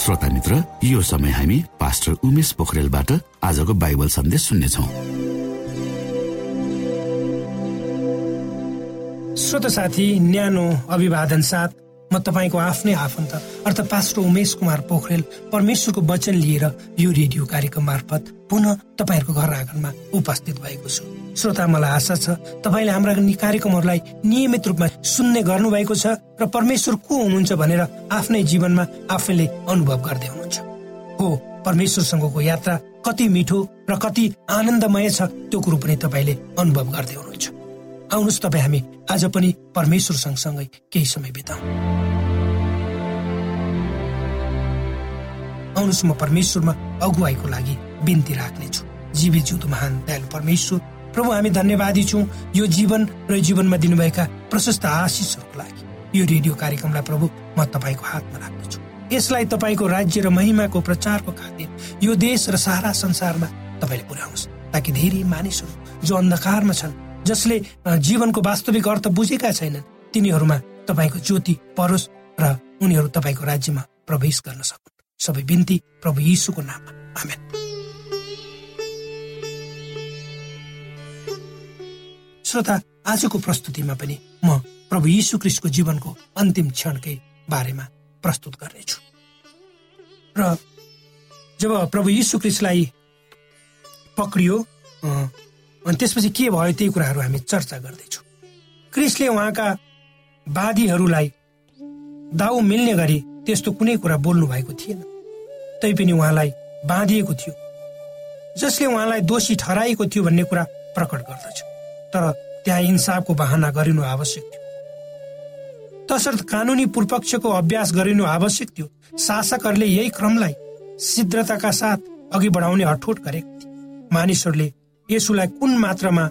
श्रोता मित्र यो समय हामी पास्टर उमेश पोखरेलबाट आजको बाइबल सन्देश सुन्नेछौ। श्रोत साथी न्यानो अभिवादन साथ म तपाईँको आफ्नै आफन्त अर्थात् पास्टर उमेश कुमार पोखरेल परमेश्वरको वचन लिएर यो रेडियो कार्यक्रम मार्फत पुनः तपाईँहरूको घर आँगनमा उपस्थित भएको छु। श्रोता मलाई आशा छ तपाईँले हाम्रा कार्यक्रमहरूलाई नियमित रूपमा सुन्ने गर्नु भएको छ र परमेश्वर को हुनुहुन्छ भनेर आफ्नै जीवनमा आफैले अनुभव गर्दै हुनुहुन्छ। हो परमेश्वरसँगको यात्रा कति मिठो र कति आनन्दमय छ त्यो कुरो पनि तपाईँले अनुभव गर्दै हुनुहुन्छ। आउनुहोस् तपाईँ हामी आज पनि परमेश्वर सँगसँगै केही समय बिताउ। आउनुहोस् म परमेश्वरमा अगुवाईको लागि बिन्ती राख्नेछु। जीवी जिउँदो महान दयालु परमेश्वर प्रभु हामी धन्यवादी छौँ यो जीवन र जीवनमा दिनुभएका प्रशस्त आशिषहरूको लागि। यो रेडियो कार्यक्रमलाई प्रभु म तपाईँको हातमा राख्दछु यसलाई तपाईँको राज्य र महिमाको प्रचारको खातिर यो देश र सारा संसारमा तपाईँले पुर्याउनुहोस् ताकि धेरै मानिसहरू जो अन्धकारमा छन् जसले जीवनको वास्तविक अर्थ बुझेका छैनन् तिनीहरूमा तपाईँको ज्योति परोस् र उनीहरू तपाईँको राज्यमा प्रवेश गर्न सकुन्। सबै बिन्ती प्रभु यीशुको नाममा। आमेन। श्रोता आजको प्रस्तुतिमा पनि म प्रभु यीशु क्रिस्टको जीवनको अन्तिम क्षणकै बारेमा प्रस्तुत गर्नेछु। र जब प्रभु यीशु क्रिस्टलाई पक्रियो अनि त्यसपछि के भयो त्यही कुराहरू हामी चर्चा गर्दैछौँ। क्रिस्टले उहाँका वादीहरूलाई दाउ मिल्ने गरी त्यस्तो कुनै कुरा बोल्नु भएको थिएन। तैपनि उहाँलाई बाँधिएको थियो जसले उहाँलाई दोषी ठहराएको थियो भन्ने कुरा प्रकट गर्दछ। तर त्यहाँ इन्साफको बहाना गरिनु आवश्यक थियो। तसर्थ कानुनी पूर्वपक्षको अभ्यास गरिनु आवश्यक थियो। शासकहरूले यही क्रमलाई शीघ्रताका साथ अघि बढाउने अठोट गरेका थिए। मानिसहरूले यसुलाई कुन मात्रामा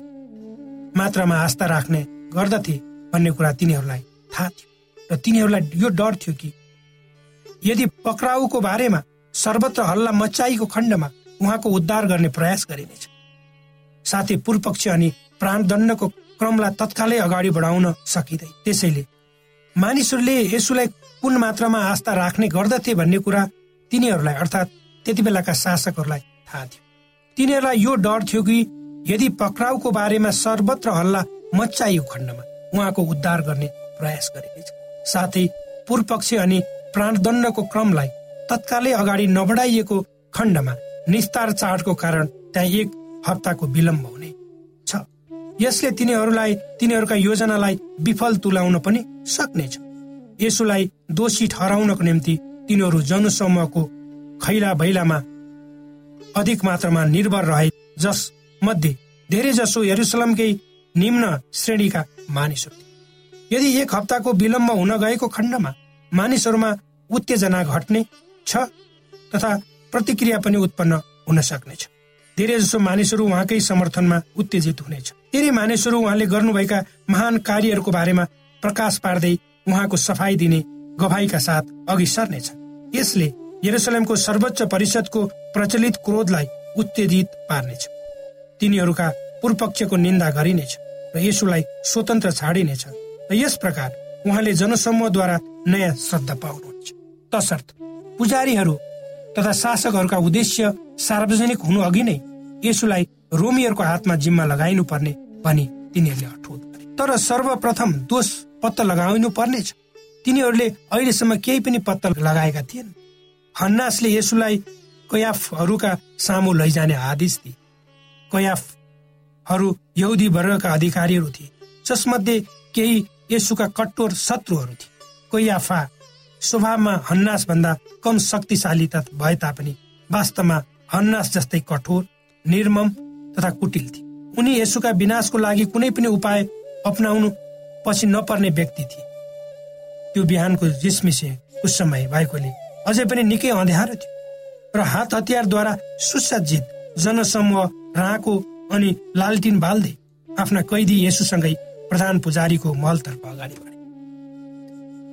मात्रामा आस्था राख्ने गर्दथे भन्ने कुरा तिनीहरूलाई थाहा थियो। र तिनीहरूलाई यो डर थियो कि यदि पक्राउको बारेमा सर्वत्र हल्ला मचाइको खण्डमा उहाँको उद्धार गर्ने प्रयास गरिनेछ। साथै पूर्वपक्ष अनि प्राणदण्डको क्रमलाई तत्कालै अगाडि बढाउन सकिँदै त्यसैले मानिसहरूले यसुलाई कुन मात्रामा आस्था राख्ने गर्दथे भन्ने कुरा तिनीहरूलाई अर्थात् त्यति बेलाका शासकहरूलाई थाहा थियो। तिनीहरूलाई यो डर थियो कि यदि पक्राउको बारेमा सर्वत्र हल्ला मचाइयो खण्डमा उहाँको उद्धार गर्ने प्रयास गरिनेछ। साथै पूर्वपक्ष अनि प्राणदण्डको क्रमलाई तत्कालै अगाडि नबढाइएको खण्डमा निस्तार चाडको कारण त्यहाँ एक हप्ताको विलम्ब हुने छ। यसले तिनीहरूलाई तिनीहरूका योजनालाई विफल तुलाउन पनि सक्नेछ। यसुलाई दोषी ठहराउनको निम्ति तिनीहरू जनसमूहको खैला भैलामा अधिक मात्रामा निर्भर रहे जस मध्ये धेरै जसो यरुसलमकै निम्न श्रेणीका मानिसहरू यदि एक हप्ताको विलम्ब हुन गएको खण्डमा मानिसहरूमा उत्तेजना घट्ने छ तथा प्रतिक्रिया पनि उत्पन्न हुन सक्नेछ धेरै जसो मानिसहरू उहाँकै समर्थनमा उत्तेजित हुनेछ। धेरै मानिसहरू उहाँले गर्नुभएका महान कार्यहरूको बारेमा प्रकाश पार्दै उहाँको सफाई दिने गवाईका साथ अघि सर्नेछ यसले यरुसलेमको सर्वोच्च परिषदको प्रचलित क्रोधलाई उत्तेजित पार्नेछ। तिनीहरूका पूर्वपक्षको निन्दा गरिनेछ र यसुलाई स्वतन्त्र छाडिनेछ र यस प्रकार उहाँले जनसमूहद्वारा नयाँ श्रद्धा पाउनुहुन्छ। तसर्थ पुजारीहरू तथा शासकहरूका उद्देश्य सार्वजनिक हुनु अघि नै यसुलाई रोमीहरूको हातमा जिम्मा लगाइनु पर्ने भनी तिनीहरूले अठोट गरे। तर सर्वप्रथम दोष पत्ता लगाइनु पर्नेछ तिनीहरूले अहिलेसम्म केही पनि पत्ता लगाएका थिएन हन्नासले यसुलाई कयाफहरूका सामु लैजाने आदेश दिए। कयाफहरू यहुदी वर्गका अधिकारीहरू थिए। जसमध्ये केही यसुका कट्टोर शत्रुहरू थिए। कयाफा स्वभावमा हन्नास भन्दा कम शक्तिशाली भए तापनि वास्तवमा हन्नास जस्तै कठोर निर्मम तथा कुटिल थिए। उनी यसुका विनाशको लागि कुनै पनि उपाय अप्नाउनु पछि नपर्ने व्यक्ति थिए। त्यो बिहानको जिसमिसे समय भएकोले अझै पनि निकै अँध्यारो थियो। र हात हतियारद्वारा सुसज्जित जनसमूह राको अनि लालटिन बाल्दै आफ्ना कैदी यसुसँगै प्रधान पुजारीको महलतर्फ अगाडि बढे।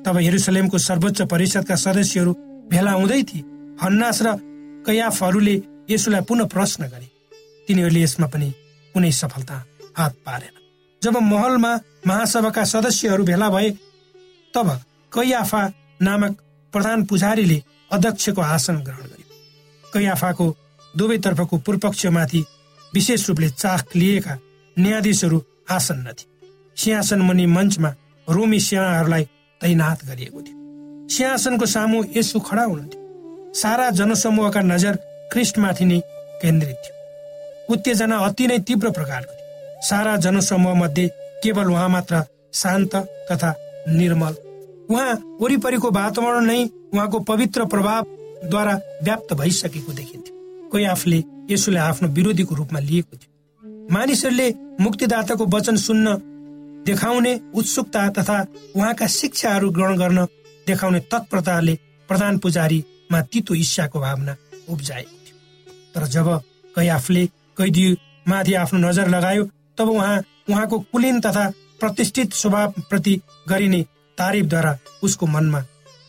तब हेरुसलेमको सर्वोच्च परिषदका सदस्यहरू भेला हुँदै थिए। हन्नास र कैयाफहरूले यसुलाई पुनः प्रश्न गरे। तिनीहरूले यसमा पनि कुनै सफलता हात पारेन। जब महलमा महासभाका सदस्यहरू भेला भए तब कैयाफा नामक प्रधान पुजारीले अध्यक्षको आसन ग्रहण गर्यो। कैयाफाको दुवैतर्फको पूर्वपक्षमाथि विशेष रूपले चाख लिएका न्यायाधीशहरू आसन्न थिए सिंहासन मुनि मञ्चमा रोमी सेनाहरूलाई तैनात गरिएको थियो। सिंहासनको सामु यसो खडा हुनुहुन्थ्यो। सारा जनसमूहका नजर क्रिस्टमाथि नै केन्द्रित थियो। उत्तेजना अति नै तीव्र प्रकारको थियो। सारा जनसमूह मध्ये केवल उहाँ मात्र शान्त तथा निर्मल उहाँ वरिपरिको वातावरण नै उहाँको पवित्र प्रभावद्वारा व्याप्त भइसकेको देखिन्थ्यो। कोही आफूले यसोले आफ्नो विरोधीको रूपमा लिएको थियो। मानिसहरूले मुक्तिदाताको वचन सुन्न देखाउने उत्सुकता तथा उहाँका शिक्षाहरू ग्रहण गर्न देखाउने तत्परताले प्रधान पुजारीमा तितो इच्छाको भावना उब्जाएको थियो। तर जब कैयाफले कैदीमाथि आफ्नो नजर लगायो तब उहाँ उहाँको कुलीन तथा प्रतिष्ठित स्वभावप्रति गरिने तारिफद्वारा उसको मनमा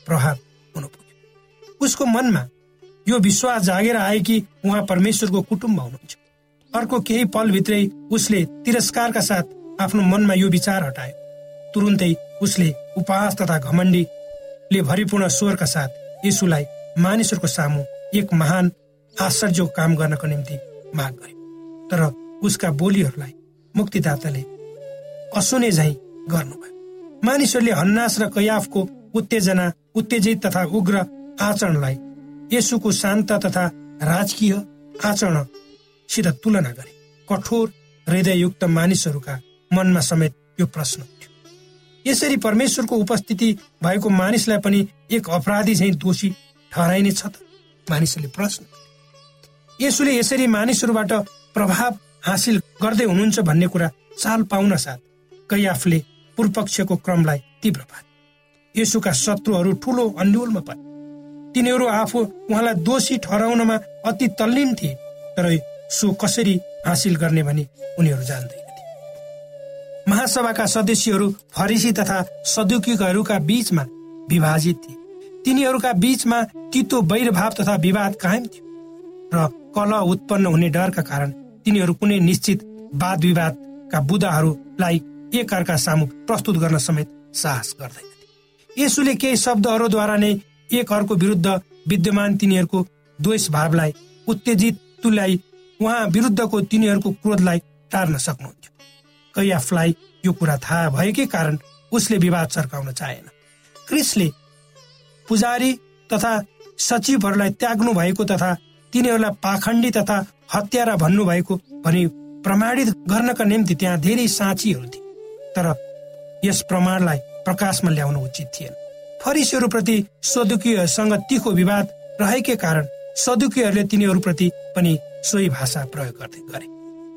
प्रभाव हुन पुग्यो। उसको मनमा यो विश्वास जागेर आए कि उहाँ परमेश्वरको कुटुम्ब हुनुहुन्छ। अर्को केही पलभित्रै उसले तिरस्कारका साथ आफ्नो मनमा यो विचार हटायो। तुरुन्तै उसले उपहास तथा घमण्डीले भरिपूर्ण स्वरका साथ यीशुलाई मानिसहरूको सामु एक महान आश्चर्य काम गर्नको निम्ति माग गर्यो। तर उसका बोलीहरूलाई मुक्तिदाताले असुने झै गर्नुभयो। मानिसहरूले हन्नास र कैयाफको उत्तेजना उत्तेजित तथा उग्र आचरणलाई यसुको शान्त तथा राजकीय आचरणसित तुलना गरे। कठोर हृदययुक्त मानिसहरूका मनमा समेत यो प्रश्न थियो यसरी परमेश्वरको उपस्थिति भएको मानिसलाई पनि एक अपराधी झैँ दोषी ठहराइने छ त? मानिसहरूले प्रश्न यसुले यसरी मानिसहरूबाट प्रभाव हासिल गर्दै हुनुहुन्छ भन्ने कुरा चाल पाउन साथ कैयाफले पूर्वपक्षको क्रमलाई तीव्र पारे यसुका शत्रुहरू ठुलो अन्यलमा परे। तिनीहरू आफू उहाँलाई दोषी ठहराउनमा अति तल्लीन थिए तर सो कसरी हासिल गर्ने भनी उनीहरू जान्दैनथे। महासभाका सदस्यहरू फरिसी तथा सदुकीहरूका बीचमा विभाजित थिए। तिनीहरूका बीचमा तितो वैरभाव तथा विवाद कायम थियो र कल उत्पन्न हुने डरका कारण तिनीहरू कुनै निश्चित वाद विवादका बुदाहरूलाई एक अर्का सामु प्रस्तुत गर्न समेत साहस गर्दैनथे यसुले केही शब्दहरूद्वारा नै एक अर्को विरुद्ध विद्यमान तिनीहरूको द्वेष भावलाई उत्तेजित तुल्याई उहाँ विरुद्धको तिनीहरूको क्रोधलाई टार्न सक्नुहुन्थ्यो। कैयाफलाई यो कुरा थाहा भएकै कारण उसले विवाद चर्काउन चाहेन। क्रिसले पुजारी तथा सचिवहरूलाई त्याग्नु भएको तथा तिनीहरूलाई पाखण्डी तथा हत्यारा भन्नुभएको भनी प्रमाणित गर्नका निम्ति त्यहाँ धेरै साँचीहरू थिए। तर यस प्रमाणलाई प्रकाशमा ल्याउन उचित थिएन। फरिसीहरूप्रति सदुकीहरूसँग तिखो विवाद रहेकै कारण सदुकीहरूले तिनीहरूप्रति पनि सोही भाषा प्रयोग गर्दै गरे।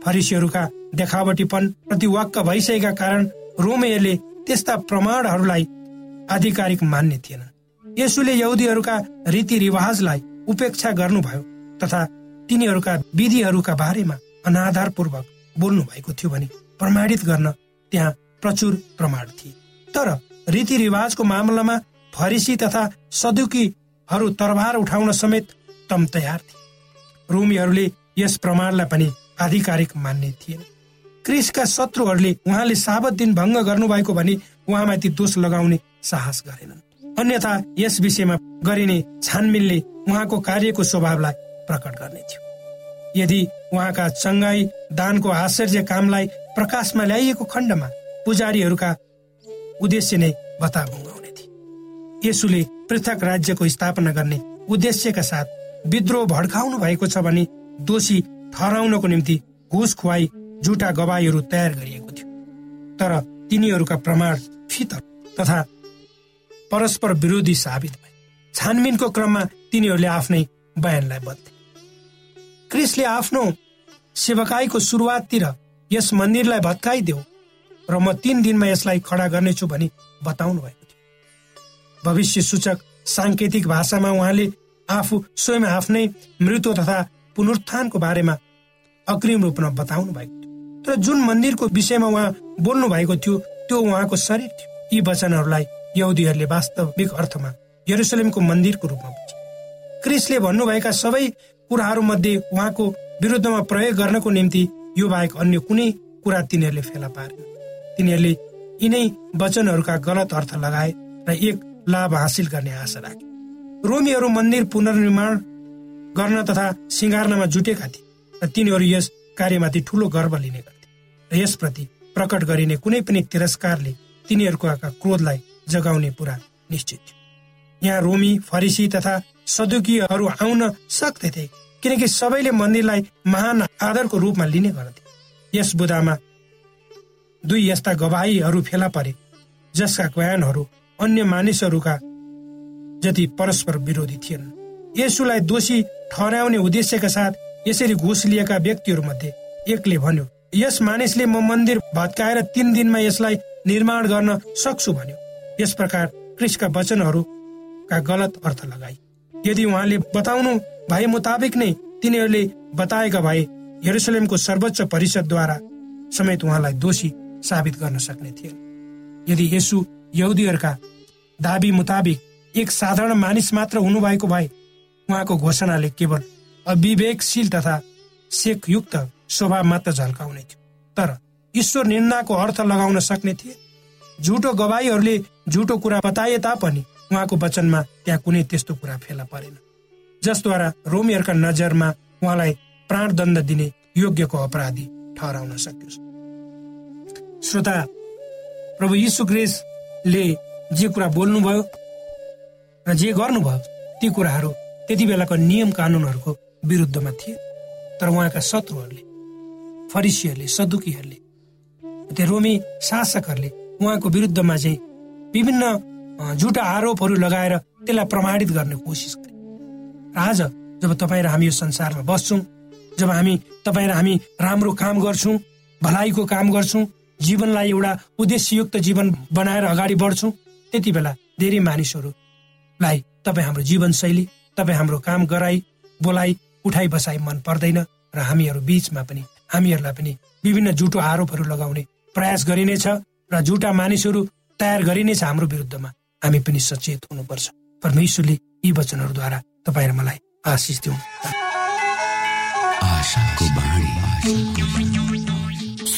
फरिसीहरूका देखावटीपन प्रति वाक्क भइसकेका कारण रोमेहरूले त्यस्ता प्रमाणहरूलाई आधिकारिक मान्ने थिएनन् यसुले यहुदीहरूका रीतिरिवाजलाई उपेक्षा गर्नुभयो तथा तिनीहरूका विधिहरूका बारेमा अनाधारपूर्वक बोल्नु भएको थियो भने प्रमाणित गर्न त्यहाँ प्रचुर प्रमाण थिए। तर रीतिरिवाजको मामलामा फरिसी तथा सदुकीहरू तरबार उठाउन समेत तम तयार थिए। रोमीहरूले यस प्रमाणलाई पनि आधिकारिक मान्ने थिएन। क्रिसका शत्रुहरूले उहाँले साबत दिन भङ्ग गर्नुभएको भनी उहाँमाथि दोष लगाउने साहस गरेनन्। अन्यथा यस विषयमा गरिने छानबिनले उहाँको कार्यको स्वभावलाई प्रकट गर्ने थियो यदि उहाँका चङ्गाई दानको आश्चर्य कामलाई प्रकाशमा ल्याइएको खण्डमा पुजारीहरूका उद्देश्य नै बताभुङ्ग यसुले पृथक राज्यको स्थापना गर्ने उद्देश्यका साथ विद्रोह भड्काउनु भएको छ भने दोषी ठहराउनको निम्ति घुस खुवाई झुटा गवाईहरू तयार गरिएको थियो। तर तिनीहरूका प्रमाण फितर तथा परस्पर विरोधी साबित भए। छानबिनको क्रममा तिनीहरूले आफ्नै बयानलाई बदले। क्रिसले आफ्नो सेवकाईको सुरुवाततिर यस मन्दिरलाई भत्काइदेऊ र म तीन दिनमा यसलाई खडा गर्नेछु भनी बताउनु भयो भविष्य सूचक साङ्केतिक भाषामा उहाँले आफू स्वयं आफ्नै मृत्यु तथा पुनरुत्थानको बारेमा अग्रिम रूपमा बताउनु भएको थियो। तर जुन मन्दिरको विषयमा उहाँ बोल्नु भएको थियो त्यो उहाँको शरीर थियो। यी वचनहरूलाई यहुदीहरूले वास्तविक अर्थमा यरुसलेमको मन्दिरको रूपमा बुझे। क्रिसले भन्नुभएका सबै कुराहरू मध्ये उहाँको विरुद्धमा प्रयोग गर्नको निम्ति यो बाहेक अन्य कुनै कुरा तिनीहरूले फेला पारेन। तिनीहरूले यिनै वचनहरूका गलत अर्थ लगाए र एक लाभ हासिल गर्ने आशा राखे। रोमीहरू मन्दिर पुनर्निर्माण गर्न तथा सिँगार्नमा जुटेका थिए र तिनीहरू यस कार्यमाथि ठूलो गर्व लिने गर्थे र यसप्रति प्रकट गरिने कुनै पनि तिरस्कारले तिनीहरूको क्रोधलाई जगाउने पुरा निश्चित थियो। यहाँ रोमी फरिसी तथा सदुकीहरू आउन सक्दथे किनकि सबैले मन्दिरलाई महान आदरको रूपमा लिने गर्थे। यस बुदामा दुई यस्ता गवाईहरू फेला परे जसका बयानहरू अन्य मानिसहरूका जति परस्पर विरोधी थिएन। यसुलाई दोषी ठहराउने उद्देश्यका साथ यसरी घुस लिएका व्यक्तिहरू मध्ये एकले भन्यो यस मानिसले म मन्दिर भत्काएर तीन दिनमा यसलाई निर्माण गर्न सक्छु भन्यो। यस प्रकार क्रिसका वचनहरूका गलत अर्थ लगाई। यदि उहाँले बताउनु भए मुताबिक नै तिनीहरूले बताएका भए यरुसलेमको सर्वोच्च परिषदद्वारा समेत उहाँलाई दोषी साबित गर्न सक्ने थिए यदि यसु यहुदीहरूका दावी मुताबिक एक साधारण मानिस मात्र हुनुभएको भए उहाँको घोषणाले केवल अविवेकशील तथा सेकयुक्त स्वभाव मात्र झल्काउने थियो। तर ईश्वर निन्दाको अर्थ लगाउन सक्ने थिए। झुटो गवाईहरूले झुटो कुरा बताए तापनि उहाँको वचनमा त्यहाँ कुनै त्यस्तो कुरा फेला परेन। जसद्वारा रोमीहरूका नजरमा उहाँलाई प्राणदण्ड दिने योग्यको अपराधी ठहराउन सकियोस् श्रोता प्रभु यीशु ग्रेसले जे कुरा बोल्नुभयो र जे गर्नुभयो ती कुराहरू त्यति बेलाको नियम कानुनहरूको विरुद्धमा थिए। तर उहाँका शत्रुहरूले फरिसीहरूले सदुकीहरूले त्यो रोमी शासकहरूले उहाँको विरुद्धमा चाहिँ विभिन्न झुटा आरोपहरू लगाएर त्यसलाई प्रमाणित गर्ने कोसिस गरे। र आज जब तपाईँ र हामी यो संसारमा बस्छौँ जब हामी तपाईँ र हामी राम्रो काम गर्छौँ भलाइको काम गर्छौँ जीवनलाई एउटा उद्देश्ययुक्त जीवन बनाएर अगाडि बढ्छौँ। त्यति बेला धेरै मानिसहरूलाई तपाईँ हाम्रो जीवनशैली तपाईँ हाम्रो काम गराई बोलाइ उठाइ बसाइ मन पर्दैन र हामीहरू बिचमा पनि हामीहरूलाई पनि विभिन्न झुटो आरोपहरू लगाउने प्रयास गरिनेछ र झुटा मानिसहरू तयार गरिनेछ हाम्रो विरुद्धमा। हामी पनि सचेत हुनुपर्छ। परमेश्वरले यी वचनहरूद्वारा तपाईँ र मलाई आशिष दिउँ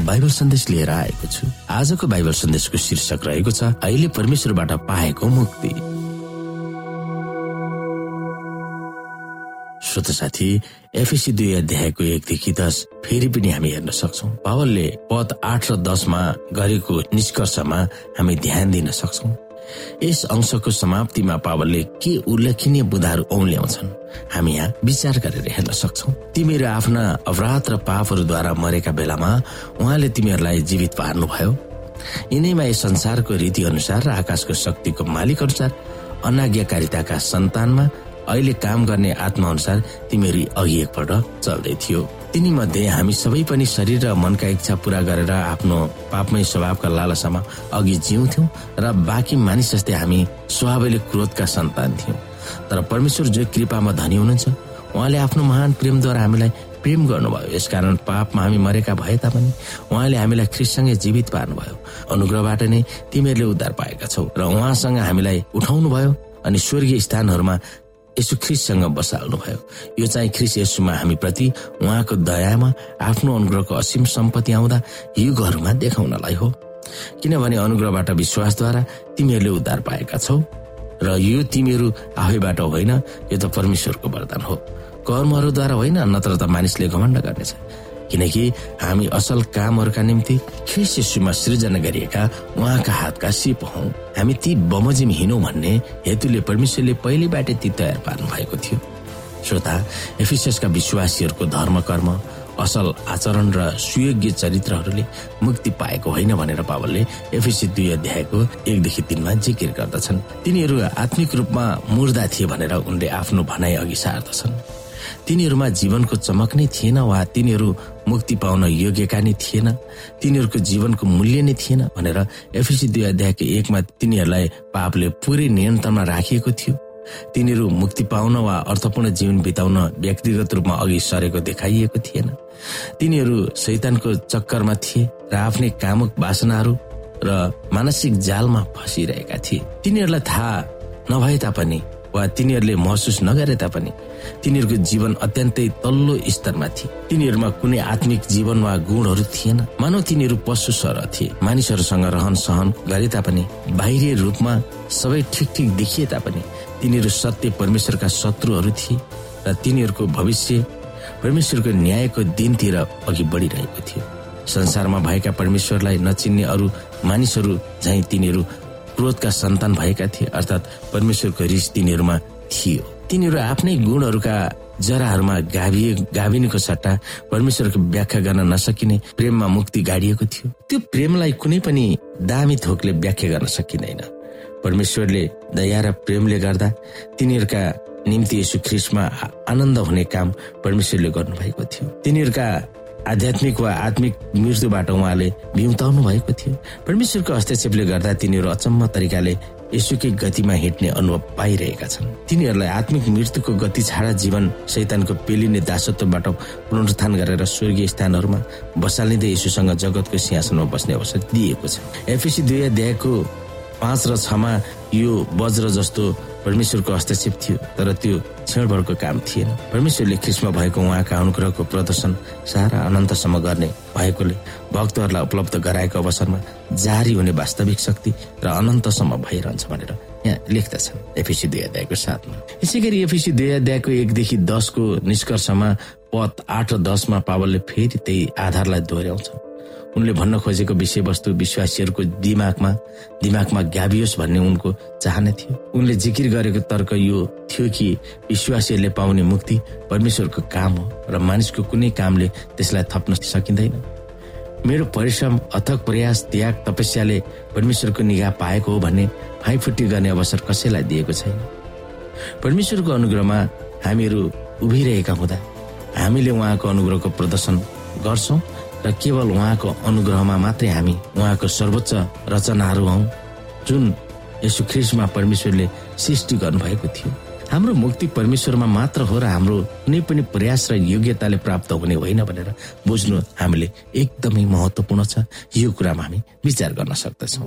बाइबल सन्देश लिएर आएको छु। आजको बाइबल सन्देशको शीर्षक रहेको छ अहिले परमेश्वरबाट पाएको मुक्ति। श्रोत साथी एफएसी दुई अध्यायको एकदेखि दस फेरि पनि हामी हेर्न सक्छौ। पावलले पद आठ र दसमा गरेको निष्कर्षमा हामी ध्यान दिन सक्छौ। यस अंशको समाप्तिमा पावलले के उल्लेखनीय बुधाहरू औल्याउँछन् हामी यहाँ विचार गरेर हेर्न सक्छौ। तिमीहरू आफ्ना अपराध र पापहरूद्वारा मरेका बेलामा उहाँले तिमीहरूलाई जीवित पार्नुभयो। यिनैमा यस संसारको रीति अनुसार र आकाशको शक्तिको मालिक अनुसार अनाज्ञाकारिताका सन्तानमा अहिले काम गर्ने आत्मा अनुसार तिमीहरू अघि एकपल्ट चल्दै थियो। तिनी मध्ये हामी सबै पनि शरीर र मनका इच्छा पूरा गरेर आफ्नो पापमय स्वभावका लालसामा अघि जिउँथ्यौँ र बाँकी मानिस जस्तै हामी स्वभावले क्रोधका सन्तान थियौँ। तर परमेश्वर जो कृपामा धनी हुनुहुन्छ उहाँले आफ्नो महान प्रेमद्वारा हामीलाई प्रेम गर्नुभयो। यसकारण पापमा हामी मरेका भए तापनि उहाँले हामीलाई ख्रिससँगै जीवित पार्नुभयो। अनुग्रहबाट नै तिमीहरूले उद्धार पाएका छौ र उहाँसँग हामीलाई उठाउनु भयो अनि स्वर्गीय स्थानहरूमा यसु ख्रिससँग बसाल्नुभयो यो चाहिँ ख्रिस यसुमा हामीप्रति उहाँको दयामा आफ्नो अनुग्रहको असीम सम्पत्ति आउँदा युगहरूमा देखाउनलाई हो। किनभने अनुग्रहबाट विश्वासद्वारा तिमीहरूले उद्धार पाएका छौ र यो तिमीहरू आफैबाट होइन यो त परमेश्वरको वरदान हो। कर्महरूद्वारा होइन नत्र त मानिसले घमण्ड गर्नेछ। किनकि हामी असल कामहरूका निम्ति ख्रिस्टमा सृजना गरिएका उहाँका हातका सिप हौ। हामी ती बमोजिम हिँडौँ भन्ने हेतुले परमेश्वरले पहिलेबाटै ती तयार पार्नु भएको थियो। श्रोता एफिसियसका विश्वासीहरूको धर्म कर्म असल आचरण र सुयोग्य चरित्रहरूले मुक्ति पाएको होइन भनेर पावलले एफिसी दुई अध्यायको एकदेखि तिनमा जिकिर गर्दछन्। तिनीहरू आत्मिक रूपमा मुर्दा थिए भनेर उनले आफ्नो भनाइ अघि सार्दछन्। तिनीहरूमा जीवनको चमक नै थिएन वा तिनीहरू मुक्ति पाउन योग्यका नै थिएन तिनीहरूको जीवनको मूल्य नै थिएन भनेर एफिसी दुई अध्यायको एकमा तिनीहरूलाई पापले पुरै नियन्त्रणमा राखिएको थियो। तिनीहरू मुक्ति पाउन वा अर्थपूर्ण जीवन बिताउन व्यक्तिगत रूपमा अघि सरेको देखाइएको थिएन। तिनीहरू शैतानको चक्करमा थिए र आफ्नै कामुक वासनाहरू र मानसिक जालमा फसिरहेका थिए। तिनीहरूलाई थाहा नभए तापनि वा तिनीहरूले महसुस नगरे तापनि तिनीहरूको जीवन अत्यन्तै तल्लो स्तरमा थिए। तिनीहरूमा कुनै आत्मिक जीवन वा गुणहरू थिएन। मानव तिनीहरू पशु सर थिए। मानिसहरूसँग रहन सहन गरे तापनि बाहिरी रूपमा सबै ठिक ठिक देखिए तापनि तिनीहरू सत्य परमेश्वरका शत्रुहरू थिए र तिनीहरूको भविष्य परमेश्वरको न्यायको दिनतिर अघि बढिरहेको थियो। संसारमा भएका परमेश्वरलाई नचिन्ने अरू मानिसहरू झै तिनीहरू क्रोधका सन्तान भएका थिए अर्थात् परमेश्वरको रिस तिनीहरूमा थियो। तिनीहरू आफ्नै गुणहरूका जराहरूमा गाभिए गाभिनेको सट्टा परमेश्वरको व्याख्या गर्न नसकिने प्रेममा मुक्ति गाडिएको थियो। त्यो प्रेमलाई कुनै पनि दामी थोकले व्याख्या गर्न सकिँदैन। परमेश्वरले दया र प्रेमले गर्दा तिनीहरूका निम्ति यसो ख्रिसमा आनन्द हुने काम परमेश्वरले गर्नुभएको थियो। तिनीहरूका आध्यात्मिक वा आत्मिक मृत्युबाट उहाँले बिउताउनु भएको थियो। परमेश्वरको हस्तक्षेपले गर्दा तिनीहरू अचम्म तरिकाले यसुकै गतिमा हिँड्ने अनुभव पाइरहेका छन्। तिनीहरूलाई आत्मिक मृत्युको गति छाडा जीवन शैतानको पेलिने दासत्वबाट पुनरुत्थान गरेर स्वर्गीय स्थानहरूमा बसालिँदै यसुसँग जगतको सिंहासनमा बस्ने अवसर दिएको छ। एफिसी दुई अध्यायको पाँच र छमा यो वज्र जस्तो परमेश्वरको हस्तक्षेप थियो तर त्यो क्षणभरको काम थिएन। परमेश्वरले ख्रिस्मा भएको उहाँका अनुग्रहको प्रदर्शन सारा अनन्तसम्म गर्ने भएकोले भक्तहरूलाई उपलब्ध गराएको अवसरमा जारी हुने वास्तविक शक्ति र अनन्तसम्म भइरहन्छ भनेर यहाँ लेख्दछन्। एफिसी दुई अध्यायको साथमा यसै गरी एफिसी दुई अध्यायको एकदेखि दसको निष्कर्षमा पद आठ र दसमा पावलले फेरि त्यही आधारलाई दोहोऱ्याउँछ। उनले भन्न खोजेको विषयवस्तु विश्वासीहरूको दिमागमा दिमागमा ग्याबियोस् भन्ने उनको चाहना थियो। उनले जिकिर गरेको तर्क यो थियो कि विश्वासीहरूले पाउने मुक्ति परमेश्वरको काम हो र मानिसको कुनै कामले त्यसलाई थप्न सकिँदैन। मेरो परिश्रम अथक प्रयास त्याग तपस्याले परमेश्वरको निगाह पाएको हो भन्ने फाइफुट्टी गर्ने अवसर कसैलाई दिएको छैन। परमेश्वरको अनुग्रहमा हामीहरू उभिरहेका हुँदा हामीले उहाँको अनुग्रहको प्रदर्शन गर्छौँ र केवल उहाँको अनुग्रहमा मात्रै हामी उहाँको सर्वोच्च रचनाहरू हौ जुन यसो ख्रिसमा परमेश्वरले सृष्टि गर्नुभएको थियो। हाम्रो मुक्ति परमेश्वरमा मात्र हो र हाम्रो कुनै पनि प्रयास र योग्यताले प्राप्त हुने होइन भनेर बुझ्नु हामीले एकदमै महत्वपूर्ण छ। यो कुरामा हामी विचार गर्न सक्दछौँ।